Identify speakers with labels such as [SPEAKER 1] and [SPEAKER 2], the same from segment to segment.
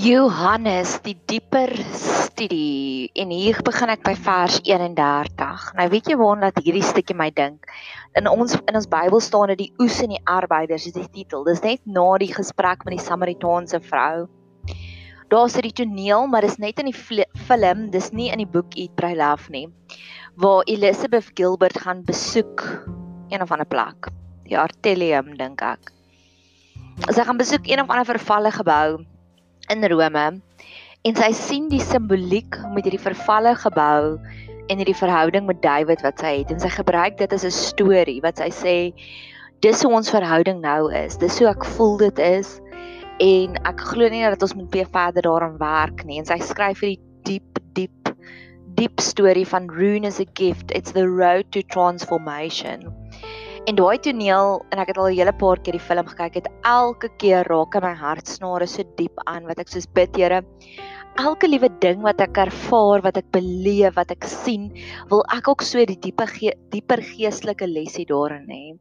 [SPEAKER 1] Johannes die dieper studie en hier begin ek by vers 31. Nou weet jy waarna dat hierdie stukkie my dink. In ons in ons Bybel staan dit die oes en die arbeiders is die titel. Dis net na die gesprek met die Samaritaanse vrou. Daar's 'n toneel, maar dis net in die film, dis nie in die boek Eat Pray Love nie. Waar Elizabeth Gilbert gaan besoek een of ander plek. Die Artelium dink ek. Sy gaan besoek een of ander vervalle gebou in Rome en sy sien die simboliek met hierdie vervalle gebou en hierdie verhouding met David wat sy het. En sy gebruik dit as 'n storie wat sy sê dis hoe ons verhouding nou is. Dis hoe ek voel dit is. En ek glo nie dat ons moet weer verder daaraan werk nie. En sy skryf hierdie diep diep diep storie van Rune as a gift. It's the road to transformation En daai toneel en ek het al 'n hele paar keer die film gekyk het elke keer raak my hartsnare so diep aan wat ek soos bid Here elke liewe ding wat ek ervaar wat ek beleef wat ek sien wil ek ook so die diepe ge dieper geestelike lesie daarin hê.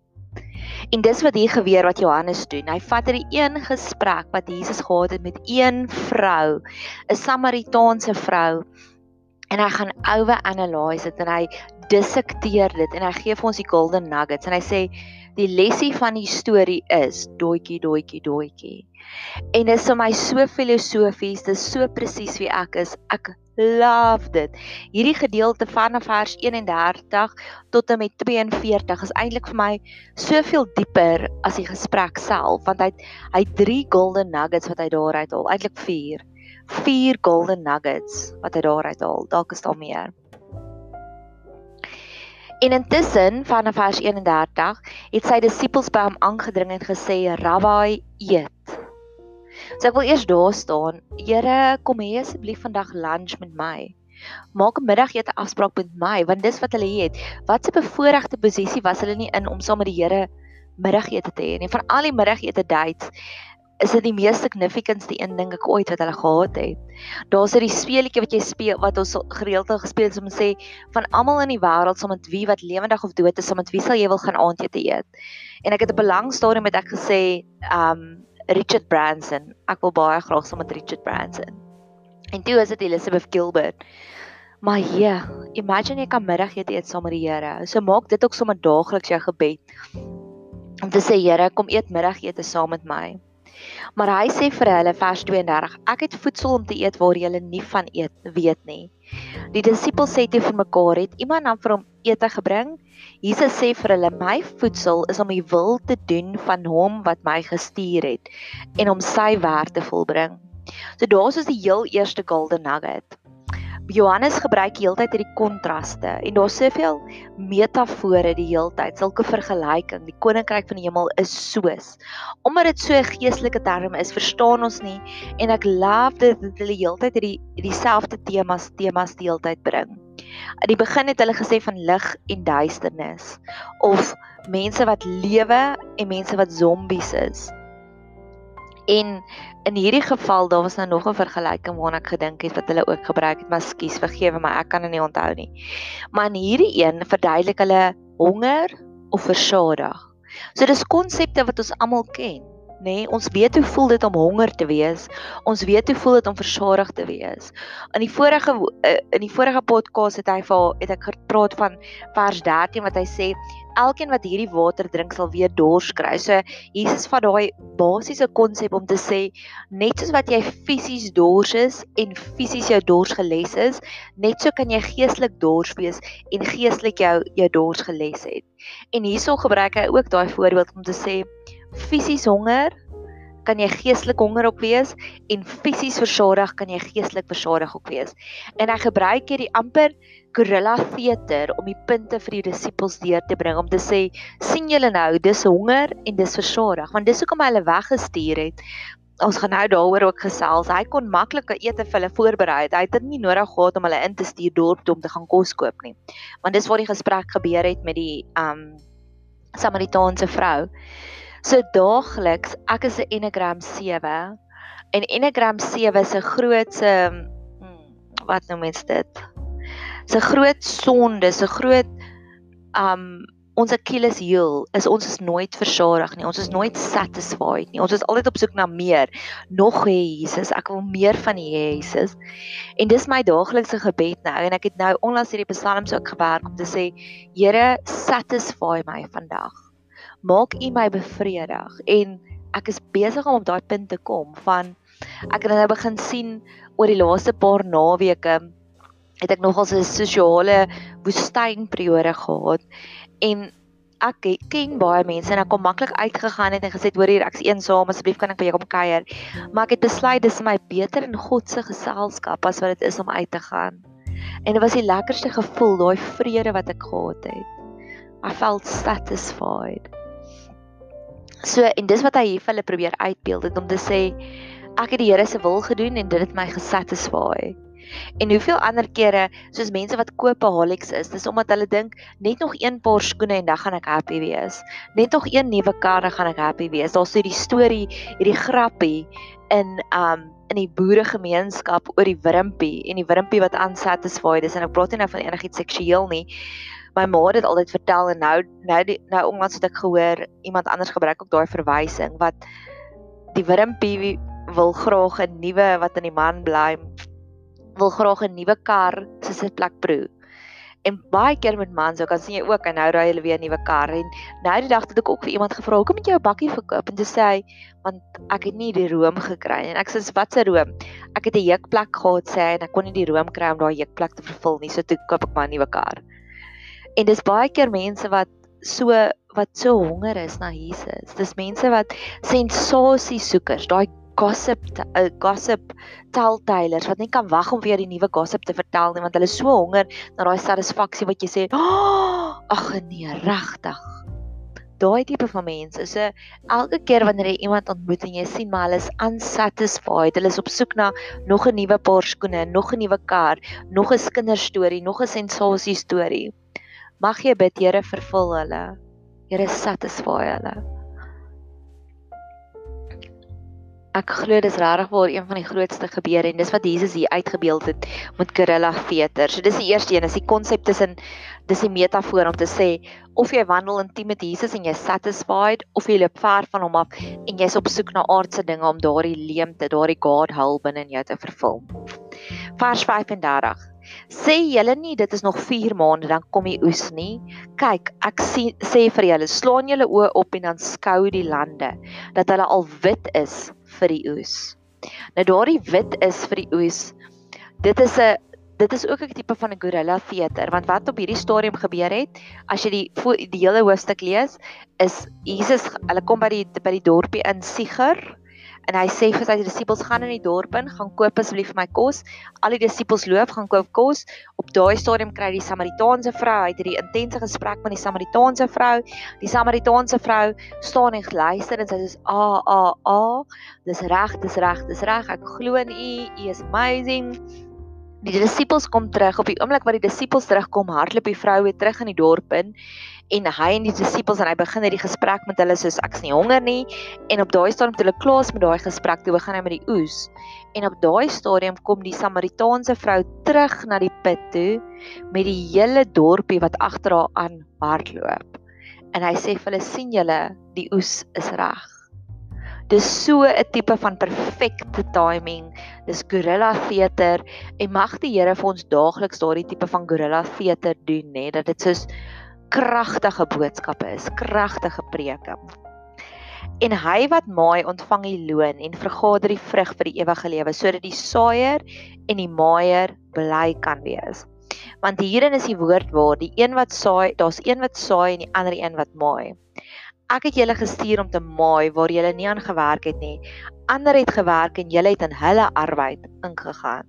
[SPEAKER 1] En dis wat hier gebeur wat Johannes doen. Hy vat hierdie een gesprek wat Jesus gehad het met een vrou, 'n Samaritaanse vrou en hy gaan oor analyse dit en hy dissekteer dit en hy gee vir ons die golden nuggets en hy sê die lesie van die storie is doetjie doetjie doetjie. En dit is vir my so filosofies, dit is so presies wie ek is. Ek love dit. Hierdie gedeelte van vers 31 tot en met 42 is eintlik vir my soveel dieper as die gesprek self want hy hy drie golden nuggets wat hy daaruit haal, eintlik 4. 4 golden nuggets wat hy daaruit haal. Dalk is daar meer. En intussen van vers 31 het sy disippels by hom aangedring en gesê: "Rabbi, eet." So ek wil eers daar staan. Here, kom hê asseblief vandag lunch met my. Maak 'n middagete afspraak met my want dis wat hulle het. Wat 'n bevoordeelde posisie was hulle nie in om saam met die Here middagete te hê nie. Van al die middagete dates is dit die mees significantste een ding ek ooit wat hulle gehad het. Daar's 'n speletjie wat jy speel wat ons gereeld al gespeel het om te sê van almal in die wêreld saam met wie wat lewendig of dood is, saam met wie sal jy wil gaan aandete eet? En ek het op 'n lang stadium met ek gesê, um Richard Branson. Ek wil baie graag saam met Richard Branson. En toe is dit Elizabeth Gilbert. Maar ja, imagine jy kan middagete eet saam met die Here. So maak dit ook sommer daagliks jou gebed. Om te sê Here, kom eet middagete saam met my. Maar hy sê vir hulle vers 32: Ek het voedsel om te eet waar julle nie van eet weet nie. Die disippels sê toe vir mekaar: Het iemand dan vir hom ete gebring? Jesus sê vir hulle: My voedsel is om die wil te doen van hom wat my gestuur het en om sy werk te volbring. So daar's ons die heel eerste golden nugget. Johannes gebruik heeltyd hierdie kontraste en daar's soveel metafore die heeltyd, sulke vergelyking. Die koninkryk van die hemel is soos. Omdat dit so 'n geestelike term is, verstaan ons nie en ek love dit dat hulle heeltyd hierdie dieselfde temas temas die heeltyd bring. Aan die begin het hulle gesê van lig en duisternis of mense wat lewe en mense wat zombies is. En in hierdie geval daar was nou nog 'n vergelyking waarna ek gedink het wat hulle ook gebruik het, maar skus, vergewe my, ek kan dit nie onthou nie. Maar in hierdie een verduidelik hulle honger of versadig. So dis konsepte wat ons almal ken nê nee, ons weet hoe voel dit om honger te wees. Ons weet hoe voel dit om versadig te wees. In die vorige eh, in die vorige podcast het hy vir het ek gepraat van vers 13 wat hy sê elkeen wat hierdie water drink sal weer dors kry so Jesus vat daai basiese konsep om te sê net soos wat jy fisies dors is en fisies jou dors geles is net so kan jy geestelik dors wees en geestelik jou jou dors geles het. En hierso gebruik hy ook daai voorbeeld om te sê fisies honger kan jy geestelik honger ook wees en fisies versadig kan jy geestelik versadig ook wees. En hy gebruik hierdie amper gorilla theater om die punte vir die disippels deur te bring om te sê sien julle nou dis honger en dis versadig want dis hoekom hy hulle weggestuur het. Ons gaan nou daaroor ook gesels. Hy kon maklike ete vir hulle voorberei. Hy het dit nie nodig gehad om hulle in te stuur dorp toe om te gaan kos koop nie. Want dis waar die gesprek gebeur het met die um Samaritaanse vrou. So daagliks, ek is 'n Enneagram 7 en Enneagram 7 se grootse hmm, wat noem mens dit? Se groot sonde, se groot um ons Achilles heel is ons is nooit versadig nie. Ons is nooit satisfied nie. Ons is altyd op soek na meer. Nog hê Jesus, ek wil meer van U Jesus. En dis my daaglikse gebed nou en ek het nou onlangs hierdie psalms ook gewerk om te sê Here, satisfy my vandag. Maak U my bevredig. En ek is besig om op daai punt te kom van ek het nou begin sien oor die laaste paar naweke het ek nogal 'n sosiale woestynperiode gehad. En ek ken baie mense en ek kom maklik uitgegaan het en gesê hoor hier ek's eensaam asseblief kan ek by jou kom kuier? Maar ek het besluit dis my beter in God se geselskap as wat dit is om uit te gaan. En dit was die lekkerste gevoel daai vrede wat ek gehad het. I felt satisfied so en dis wat hy hier vir hulle probeer uitbeeld het om te sê ek het die Here se wil gedoen en dit het my gesatisfy En hoeveel ander kere soos mense wat koopaholics is, dis omdat hulle dink net nog een paar skoene en dan gaan ek happy wees. Net nog een nuwe kar en gaan ek happy wees. Daar's so die storie, hierdie grappie in um in die boeregemeenskap oor die wurmpie en die wurmpie wat unsatisfied is en ek praat nie nou van enigiets seksueel nie. My ma het dit altyd vertel en nou nou die, nou onlangs het ek gehoor iemand anders gebruik ook daai verwysing wat die wurmpie wil graag 'n nuwe wat in die man bly wil graag 'n nuwe kar se sitplek proe. En baie keer met mans, so kan sien jy ook en nou ry hulle weer 'n nuwe kar en nou die dag het ek ook vir iemand gevra, "Hoekom het jy jou bakkie verkoop?" En toe sê hy, "Want ek het nie die room gekry nie." En ek sê, "Wat se room?" "Ek het 'n jukplek gehad," sê hy, "en ek kon nie die room kry om daai jukplek te vervul nie, so toe koop ek maar 'n nuwe kar." En dis baie keer mense wat so wat so honger is na Jesus. Dis mense wat sensasie soekers, daai gossip uh, gossip telltalers wat net kan wag om weer die nuwe gossip te vertel nie want hulle is so honger na daai satisfaksie wat jy sê oh, ag nee regtig daai tipe van mense so elke keer wanneer jy iemand ontmoet en jy sien maar hulle is unsatisfied hulle is op soek na nog 'n nuwe paar skoene nog 'n nuwe kar nog 'n kinderstorie nog 'n sensasie storie mag jy bid Here vervul hulle Here satisfy hulle Ek glo dis regtig waar een van die grootste gebeure en dis wat Jesus hier uitgebeeld het met gorilla veter. So dis die eerste een, is die konsep tussen dis die metafoor om te sê of jy wandel intiem met Jesus en jy satisfied of jy loop ver van hom af en jy's op soek na aardse dinge om daardie leemte, daardie God hul binne in jou te vervul. Vers 35. Sê julle nie dit is nog 4 maande dan kom die oes nie. Kyk, ek sê sê vir julle, slaan julle oë op en dan skou die lande dat hulle al wit is vir die oes. Nou daardie wit is vir die oes. Dit is 'n dit is ook 'n tipe van 'n gorilla theater want wat op hierdie stadium gebeur het as jy die die hele hoofstuk lees is Jesus hulle kom by die by die dorpie in Siger en hy sê vir sy disippels gaan in die dorp in, gaan koop asseblief vir my kos. Al die disippels loop gaan koop kos. Op daai stadium kry die Samaritaanse vrou, hy het hierdie intense gesprek met die Samaritaanse vrou. Die Samaritaanse vrou staan en luister en sy sê: "A a a, dis reg, dis reg, dis reg. Ek glo in U. U is amazing." Die disippels kom terug op die oomblik wat die disippels terugkom, hardloop die vrou weer terug in die dorp in en hy en die disippels en hy begin hierdie gesprek met hulle soos ek's nie honger nie. En op daai stadium toe hulle klaar is met daai gesprek toe begin hy met die oes. En op daai stadium kom die Samaritaanse vrou terug na die put toe met die hele dorpie wat agter haar aan hardloop. En hy sê vir hulle sien julle die oes is reg. Dis so 'n tipe van perfekte timing. Dis gorilla theater en mag die Here vir ons daagliks daardie tipe van gorilla theater doen nê dat dit soos kragtige boodskappe is, kragtige preke. En hy wat maai ontvang die loon en vergader die vrug vir die ewige lewe sodat die saaier en die maaier bly kan wees. Want hierin is die woord waar die een wat saai, daar's een wat saai en die ander een wat maai. Ek het julle gestuur om te maai waar julle nie aan gewerk het nie. Ander het gewerk en julle het in hulle arbeid ingegaan.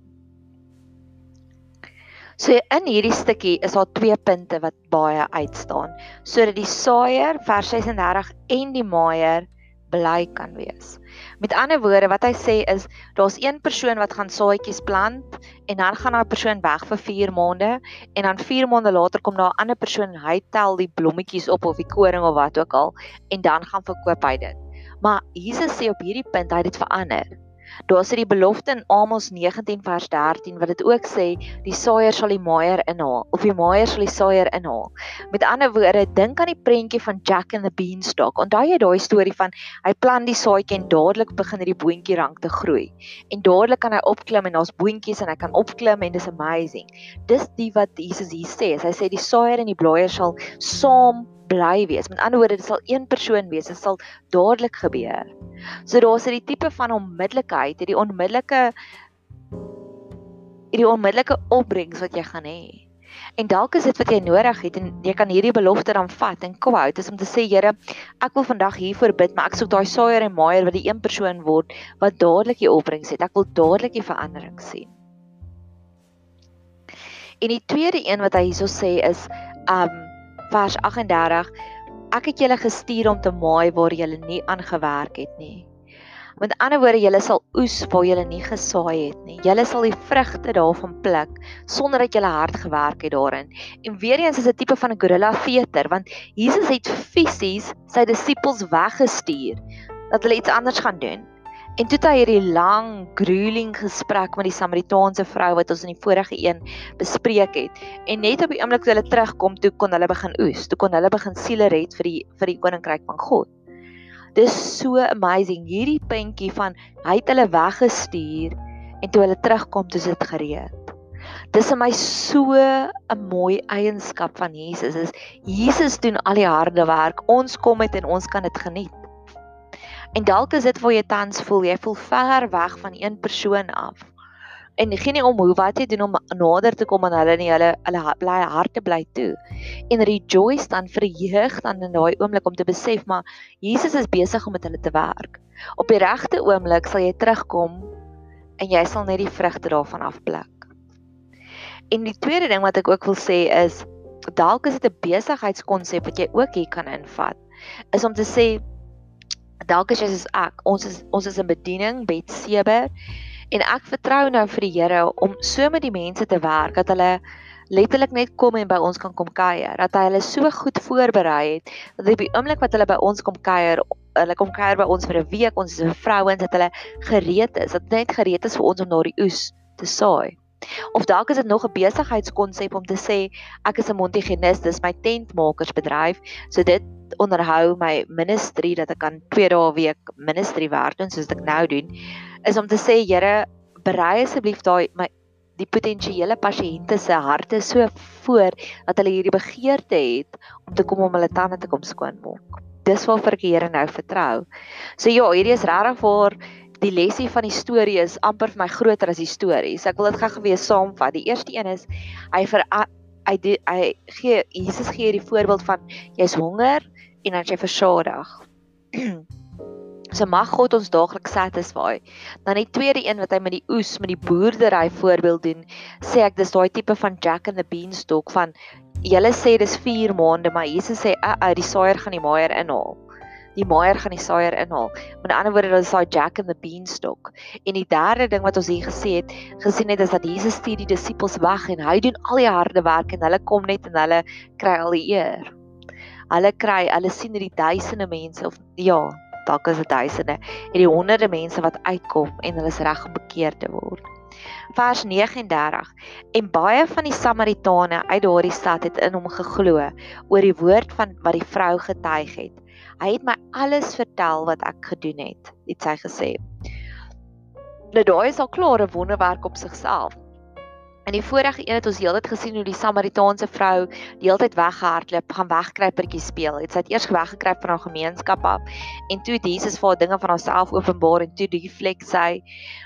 [SPEAKER 1] So in hierdie stukkie is daar twee punte wat baie uitstaan sodat die saaier vers 36 en die maaier bly kan wees. Met ander woorde wat hy sê is daar's een persoon wat gaan saaitjies plant en dan gaan daai persoon weg vir 4 maande en dan 4 maande later kom daar 'n ander persoon hy tel die blommetjies op of die koring of wat ook al en dan gaan verkoop hy dit. Maar Jesus sê op hierdie punt hy het dit verander. Daar sê die belofte in Amos 19 vers 13 wat dit ook sê, die saaier sal die maaier inhaal of die maaier sal die saaier inhaal. Met ander woorde, dink aan die prentjie van Jack and the Beanstalk. Onthou jy daai storie van hy plant die saadjie en dadelik begin hierdie boontjie rank te groei. En dadelik kan hy opklim en daar's boontjies en hy kan opklim en dis amazing. Dis die wat Jesus hier sê. Hy sê die saaier en die blaaier sal saam bly wees. Met ander woorde, dit sal een persoon wees. Dit sal dadelik gebeur. So daar's 'n tipe van onmiddellikheid, hierdie onmiddellike hierdie onmiddellike opbrengs wat jy gaan hê. En dalk is dit wat jy nodig het en jy kan hierdie belofte dan vat en quote is om te sê Here, ek wil vandag hiervoor bid, maar ek soek daai saaier en maaier wat die een persoon word wat dadelik die opbrengs het. Ek wil dadelik die verandering sien. En die tweede een wat hy hierso sê is um vers 38 Ek het julle gestuur om te maai waar julle nie aangewerk het nie. Met ander woorde, julle sal oes waar julle nie gesaai het nie. Julle sal die vrugte daarvan pluk sonder dat julle hard gewerk het daarin. En weer eens is 'n tipe van 'n gorilla veter want Jesus het fisies sy disippels weggestuur dat hulle iets anders gaan doen. En toe het hy hierdie lang grueling gesprek met die Samaritaanse vrou wat ons in die vorige een bespreek het. En net op die oomblik toe hulle terugkom, toe kon hulle begin oes. Toe kon hulle begin siele red vir die vir die koninkryk van God. Dis so amazing hierdie puntjie van hy het hulle weggestuur en toe hulle terugkom, toe is dit gereed. Dis vir my so 'n mooi eienskap van Jesus. Is Jesus doen al die harde werk. Ons kom met en ons kan dit geniet. En dalk is dit waar jy tans voel, jy voel ver weg van een persoon af. En geen nie om hoe wat jy doen om nader te kom aan hulle nie, hulle hulle bly harte bly toe. En rejoice dan jeug dan in daai oomblik om te besef maar Jesus is besig om met hulle te werk. Op die regte oomblik sal jy terugkom en jy sal net die vrugte daarvan afpluk. En die tweede ding wat ek ook wil sê is dalk is dit 'n besigheidskonsep wat jy ook hier kan invat. Is om te sê dalk is jy soos ek. Ons is ons is in bediening Bet Seber en ek vertrou nou vir die Here om so met die mense te werk dat hulle letterlik net kom en by ons kan kom kuier. Dat hy hulle so goed voorberei het dat op die oomblik wat hulle by ons kom kuier, hulle kom kuier by ons vir 'n week, ons is vrouens dat hulle gereed is, dat net gereed is vir ons om daardie oes te saai. Of dalk is dit nog 'n besigheidskonsep om te sê ek is 'n Montigenis, dis my tentmakersbedryf. So dit onderhou my ministry dat ek kan 2 dae 'n week ministry werk doen soos ek nou doen is om te sê Here berei asseblief daai my die potensiële pasiënte se harte so voor dat hulle hierdie begeerte het om te kom om hulle tande te kom skoonmaak. Dis waarvoor ek die Here nou vertrou. So ja, hierdie is regtig vir die lesie van die storie is amper vir my groter as die storie. So ek wil dit gou weer saamvat. Die eerste een is hy vir hy die, hy gee Jesus gee hierdie voorbeeld van jy's honger en dan jy versadig. so mag God ons daagliks satisfy. Dan die tweede een wat hy met die oes, met die boerdery voorbeeld doen, sê ek dis daai tipe van Jack and the Beanstalk van julle sê dis 4 maande, maar Jesus sê uh, uh, die saaier gaan die maaier inhaal. Die maaier gaan die saaier inhaal. Met ander woorde, dit is daai Jack and the Beanstalk. En die derde ding wat ons hier gesê het, gesien het is dat Jesus stuur die disippels weg en hy doen al die harde werk en hulle kom net en hulle kry al die eer hulle kry, hulle sien hierdie duisende mense of ja, dalk is dit duisende, hierdie honderde mense wat uitkom en hulle is reg om bekeer te word. Vers 39. En baie van die Samaritane uit daardie stad het in hom geglo oor die woord van wat die vrou getuig het. Hy het my alles vertel wat ek gedoen het, het sy gesê. Nou daai is al klaar 'n wonderwerk op sigself. In die vorige een het ons heeltyd gesien hoe die Samaritaanse vrou die hele tyd weggehardloop, gaan wegkruipertjie speel. Het sy het eers weggekruip van haar gemeenskap af en toe het Jesus vir haar dinge van haarself openbaar en toe die flex sy.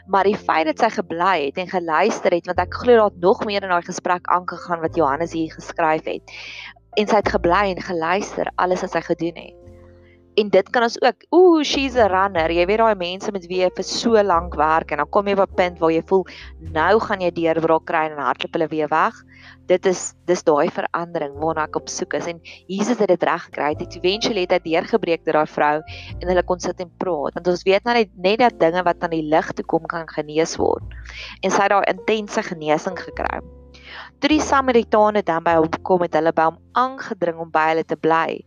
[SPEAKER 1] Maar die feit dat sy gebly het en geluister het, want ek glo daar het nog meer in daai gesprek aangegaan wat Johannes hier geskryf het. En sy het gebly en geluister alles wat sy gedoen het en dit kan ons ook ooh she's a runner. Jy weet daai mense met wie jy vir so lank werk en dan kom jy op 'n punt waar jy voel nou gaan jy deurbraak kry en hardloop hulle weer weg. Dit is dis daai verandering waarna ek op soek is en Jesus het dit reg gekry. Het eventually het hy deurgebreek deur daai vrou en hulle kon sit en praat want ons weet nou net net dat dinge wat aan die lig toe kom kan genees word. En sy het daai intense genesing gekry Toe die Samaritane dan by hom kom het hulle by hom aangedring om by hulle te bly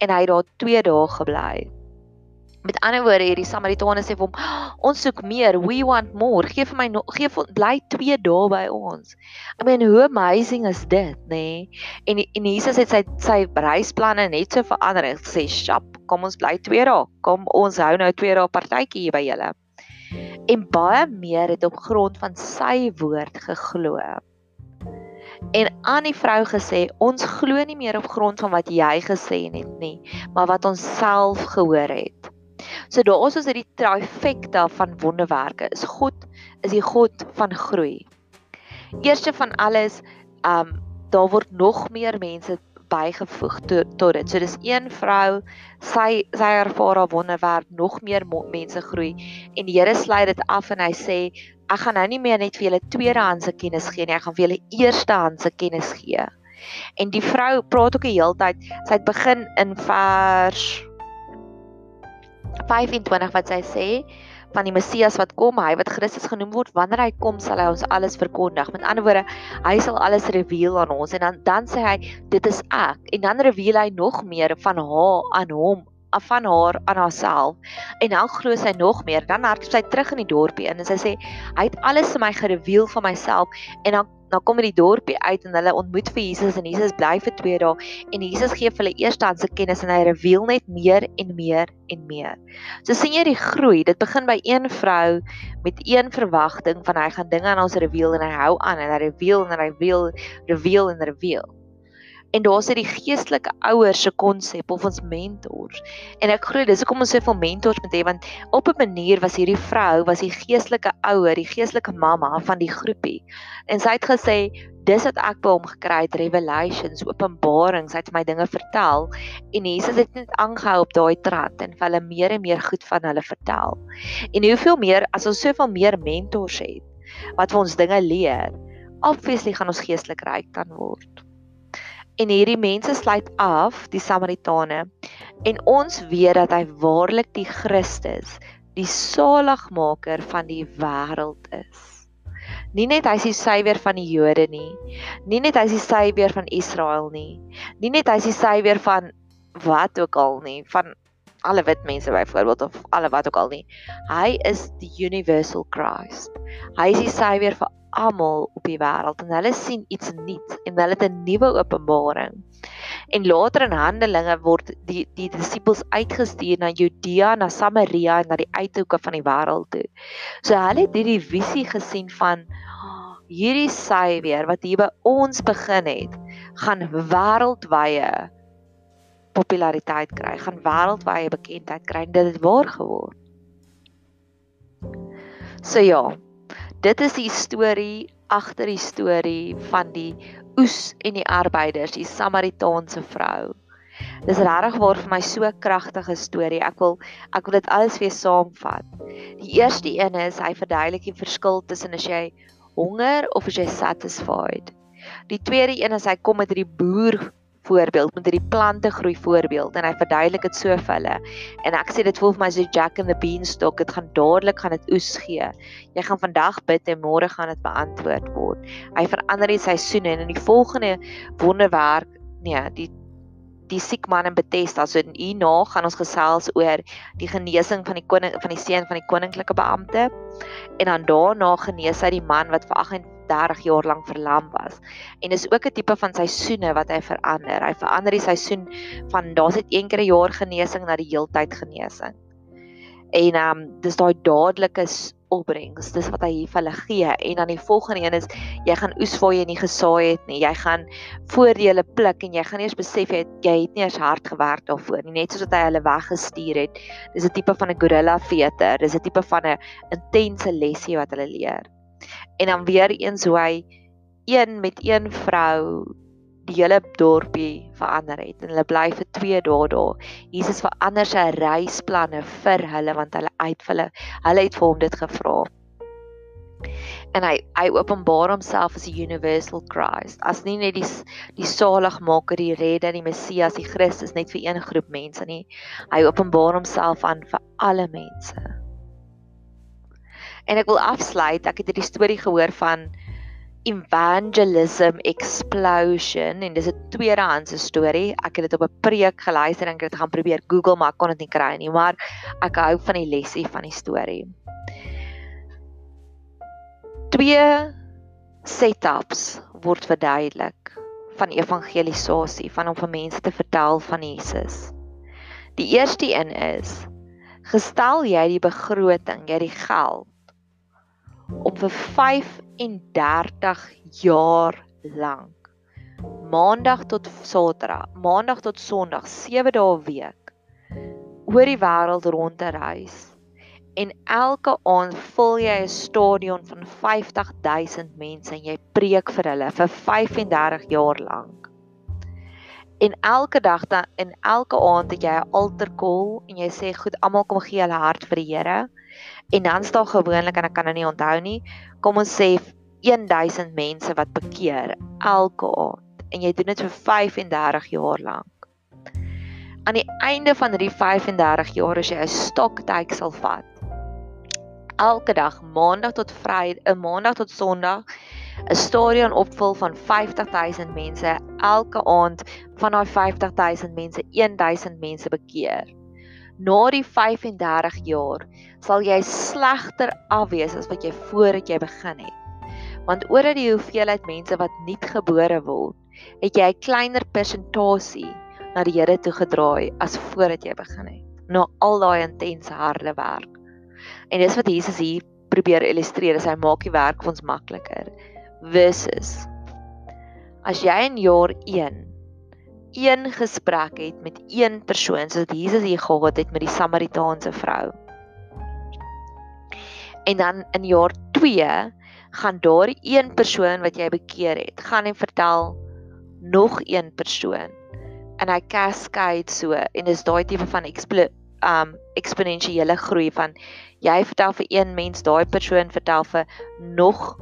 [SPEAKER 1] en hy het daar 2 dae gebly. Met ander woorde, hierdie Samaritane sê vir hom, "Ons soek meer, we want more. Geef vir my nog, gee vir bly 2 dae by ons." I mean, hoe amazing is dit, nê? Nee? En en Jesus het sy sy reisplanne net so verander. Hy sê, "Shop, kom ons bly 2 dae. Kom ons hou nou 2 dae partytjie hier by julle." En baie meer het op grond van sy woord geglo. En aan die vrou gesê, "Ons glo nie meer op grond van wat jy gesê het nie, maar wat ons self gehoor het." So daar is ons hierdie trifecta van wonderwerke. Is God is die God van groei. Eerste van alles, um daar word nog meer mense bygevoeg tot to dit. So dis een vrou, sy sy ervaar haar wonderwerk, nog meer mense groei en die Here sluit dit af en hy sê ek gaan nou nie meer net vir julle tweedehandse kennis gee nie, ek gaan vir julle eerstehandse kennis gee. En die vrou praat ook die hele tyd, sy het begin in vers 25 wat sy sê van die Messias wat kom, hy wat Christus genoem word, wanneer hy kom sal hy ons alles verkondig. Met ander woorde, hy sal alles reveal aan ons en dan dan sê hy dit is ek en dan reveal hy nog meer van haar aan hom van haar aan haarself en dan glo sy nog meer dan hardloop sy terug in die dorpie in en sy sê hy het alles vir my gereveal van myself en dan dan kom in die dorpie uit en hulle ontmoet vir Jesus en Jesus bly vir 2 dae en Jesus gee vir hulle eerstehandse kennis en hy reveal net meer en meer en meer. So sien jy die groei. Dit begin by een vrou met een verwagting van hy gaan dinge aan ons reveal en hy hou aan en hy reveal en hy reveal reveal en reveal. En daar's dit die geestelike ouers se konsep of ons mentors. En ek glo dis hoekom ons soveel mentors moet hê want op 'n manier was hierdie vrou was die geestelike ouer, die geestelike mamma van die groepie. En sy het gesê dis wat ek by hom gekry het, revelations, openbarings, hy het my dinge vertel en Jesus het net aangehou op daai trant en vir hulle meer en meer goed van hulle vertel. En hoeveel meer as ons soveel meer mentors het wat vir ons dinge leer, obviously gaan ons geestelik ryk kan word. En hierdie mense sluit af die Samaritane en ons weet dat hy waarlik die Christus, die saligmaker van die wêreld is. Nie net hy is die suiwer van die Jode nie. Nie net hy is die suiwer van Israel nie. Nie net hy is die suiwer van wat ook al nie, van alle wit mense byvoorbeeld of alle wat ook al nie. Hy is die universal Christ. Hy is die suiwer vir almal op die wêreld en hulle sien iets nuuts en hulle het 'n nuwe openbaring. En later in Handelinge word die die disippels uitgestuur na Judea, na Samaria en na die uithoeke van die wêreld toe. So hulle het hierdie visie gesien van hierdie sy weer wat hier by ons begin het, gaan wêreldwye populariteit kry, gaan wêreldwye bekendheid kry en dit het waar geword. So ja, dit is die storie agter die storie van die oes en die arbeiders, die Samaritaanse vrou. Dis regtig waar vir my so kragtige storie. Ek wil ek wil dit alles weer saamvat. Die eerste een is hy verduidelik die verskil tussen as jy honger of as jy satisfied. Die tweede een is hy kom met hierdie boer voorbeeld met hierdie plante groei voorbeeld en hy verduidelik dit so vir hulle. En ek sê dit voel vir my so Jack and the Beanstalk, dit gaan dadelik gaan dit oes gee. Jy gaan vandag bid en môre gaan dit beantwoord word. Hy verander die seisoene en in die volgende wonderwerk, nee, die die siek man in Bethesda. So hierna gaan ons gesels oor die genesing van die koning van die seun van die koninklike beampte. En dan daarna genees hy die man wat vir 30 jaar lank verlam was. En dis ook 'n tipe van seisoene wat hy verander. Hy verander die seisoen van daar's dit een keer 'n jaar genesing na die heeltyd genesing. En ehm um, dis daai dadelike opbrengs, dis wat hy hier vir hulle gee. En dan die volgende een is jy gaan oes waar jy nie gesaai het nie. Jy gaan voordele pluk en jy gaan eers besef jy het, jy het nie eens hard gewerk daarvoor nie, net soos wat hy hulle weggestuur het. Dis 'n tipe van 'n gorilla veter. Dis 'n tipe van 'n intense lesie wat hulle leer en dan weer eens hoe hy een met een vrou die hele dorpie verander het en hulle bly vir 2 dae daar. Jesus verander sy reisplanne vir hulle want hulle uit hulle hulle het vir hom dit gevra. En hy hy openbaar homself as die universal Christ. As nie net die die saligmaker, die redder, die Messias, die Christus net vir een groep mense nie. Hy openbaar homself aan vir alle mense. En ek wil afsluit. Ek het hierdie storie gehoor van evangelism explosion en dis 'n tweedehandse storie. Ek het dit op 'n preek geluister en ek het gaan probeer Google maar ek kon dit nie kry nie, maar ek hou van die lesie van die storie. Twee setups word verduidelik van evangelisasie, van om vir mense te vertel van Jesus. Die eerste een is gestel jy die begroting, jy die geld om vir 35 jaar lank maandag tot saterdag, maandag tot sonderdag, 7 dae week oor die wêreld rond te reis. En elke aand vul jy 'n stadion van 50000 mense en jy preek vir hulle vir 35 jaar lank. En elke dag dan en elke aand het jy 'n altar call en jy sê goed, almal kom gee hulle hart vir die Here. En dan staan gewoonlik en ek kan dit nie onthou nie, kom ons sê 1000 mense wat bekeer elke aand en jy doen dit vir 35 jaar lank. Aan die einde van hierdie 35 jaar as jy 'n stoktyk sal vat. Elke dag, maandag tot Vrydag, 'n maandag tot Sondag, 'n stadion opvul van 50000 mense elke aand van daai 50000 mense 1000 mense bekeer na die 35 jaar sal jy slegter afwees as wat jy voordat jy begin het. Want oordat die hoeveelheid mense wat nuut gebore word, het jy 'n kleiner persentasie na die Here toe gedraai as voordat jy begin het. Na al daai intense harde werk. En dis wat Jesus hier probeer illustreer, hy maak die werk vir ons makliker. Versus as jy in jaar 1 een gesprek het met een persoon soos Jesus hier gehad het met die Samaritaanse vrou. En dan in jaar 2 gaan daardie een persoon wat jy bekeer het, gaan en vertel nog een persoon. En hy cascade so en dis daai tipe van explo um eksponensiële groei van jy vertel vir een mens, daai persoon vertel vir nog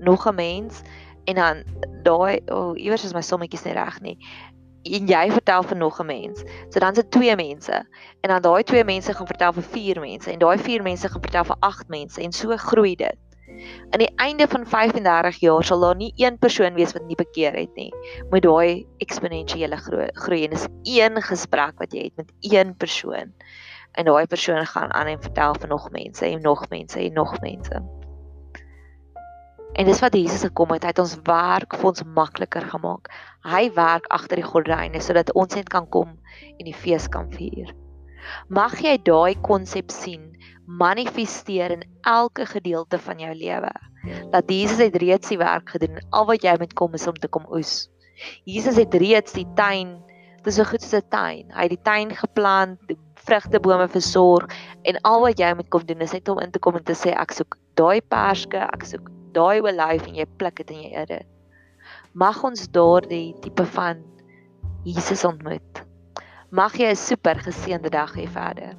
[SPEAKER 1] nog 'n mens en dan daai oh, iewers is my sommetjies nie reg nie en jy vertel vir nog 'n mens. So dan sit twee mense en dan daai twee mense gaan vertel vir vier mense en daai vier mense gaan vertel vir agt mense en so groei dit. Aan die einde van 35 jaar sal daar nie een persoon wees wat nie bekeer het nie. Met daai eksponensiële groei, en dis een gesprek wat jy het met een persoon. En daai persoon gaan aan en vertel vir nog mense en nog mense en nog mense. En dis wat Jesus gekom het, hy het ons werk vir ons makliker gemaak. Hy werk agter die gordyne sodat ons net kan kom en die fees kan vier. Mag jy daai konsep sien manifesteer in elke gedeelte van jou lewe. Dat Jesus het reeds die werk gedoen en al wat jy moet kom is om te kom oes. Jesus het reeds die tuin, dis so goed soos 'n tuin. Hy het die tuin geplant, vrugtebome versorg en al wat jy moet kom doen is net om in te kom en te sê ek soek daai perske, ek soek daai olyf en jy pluk dit en jy eet dit. Mag ons daardie tipe van Jesus ontmoet. Mag jy 'n super geseënde dag hê verder.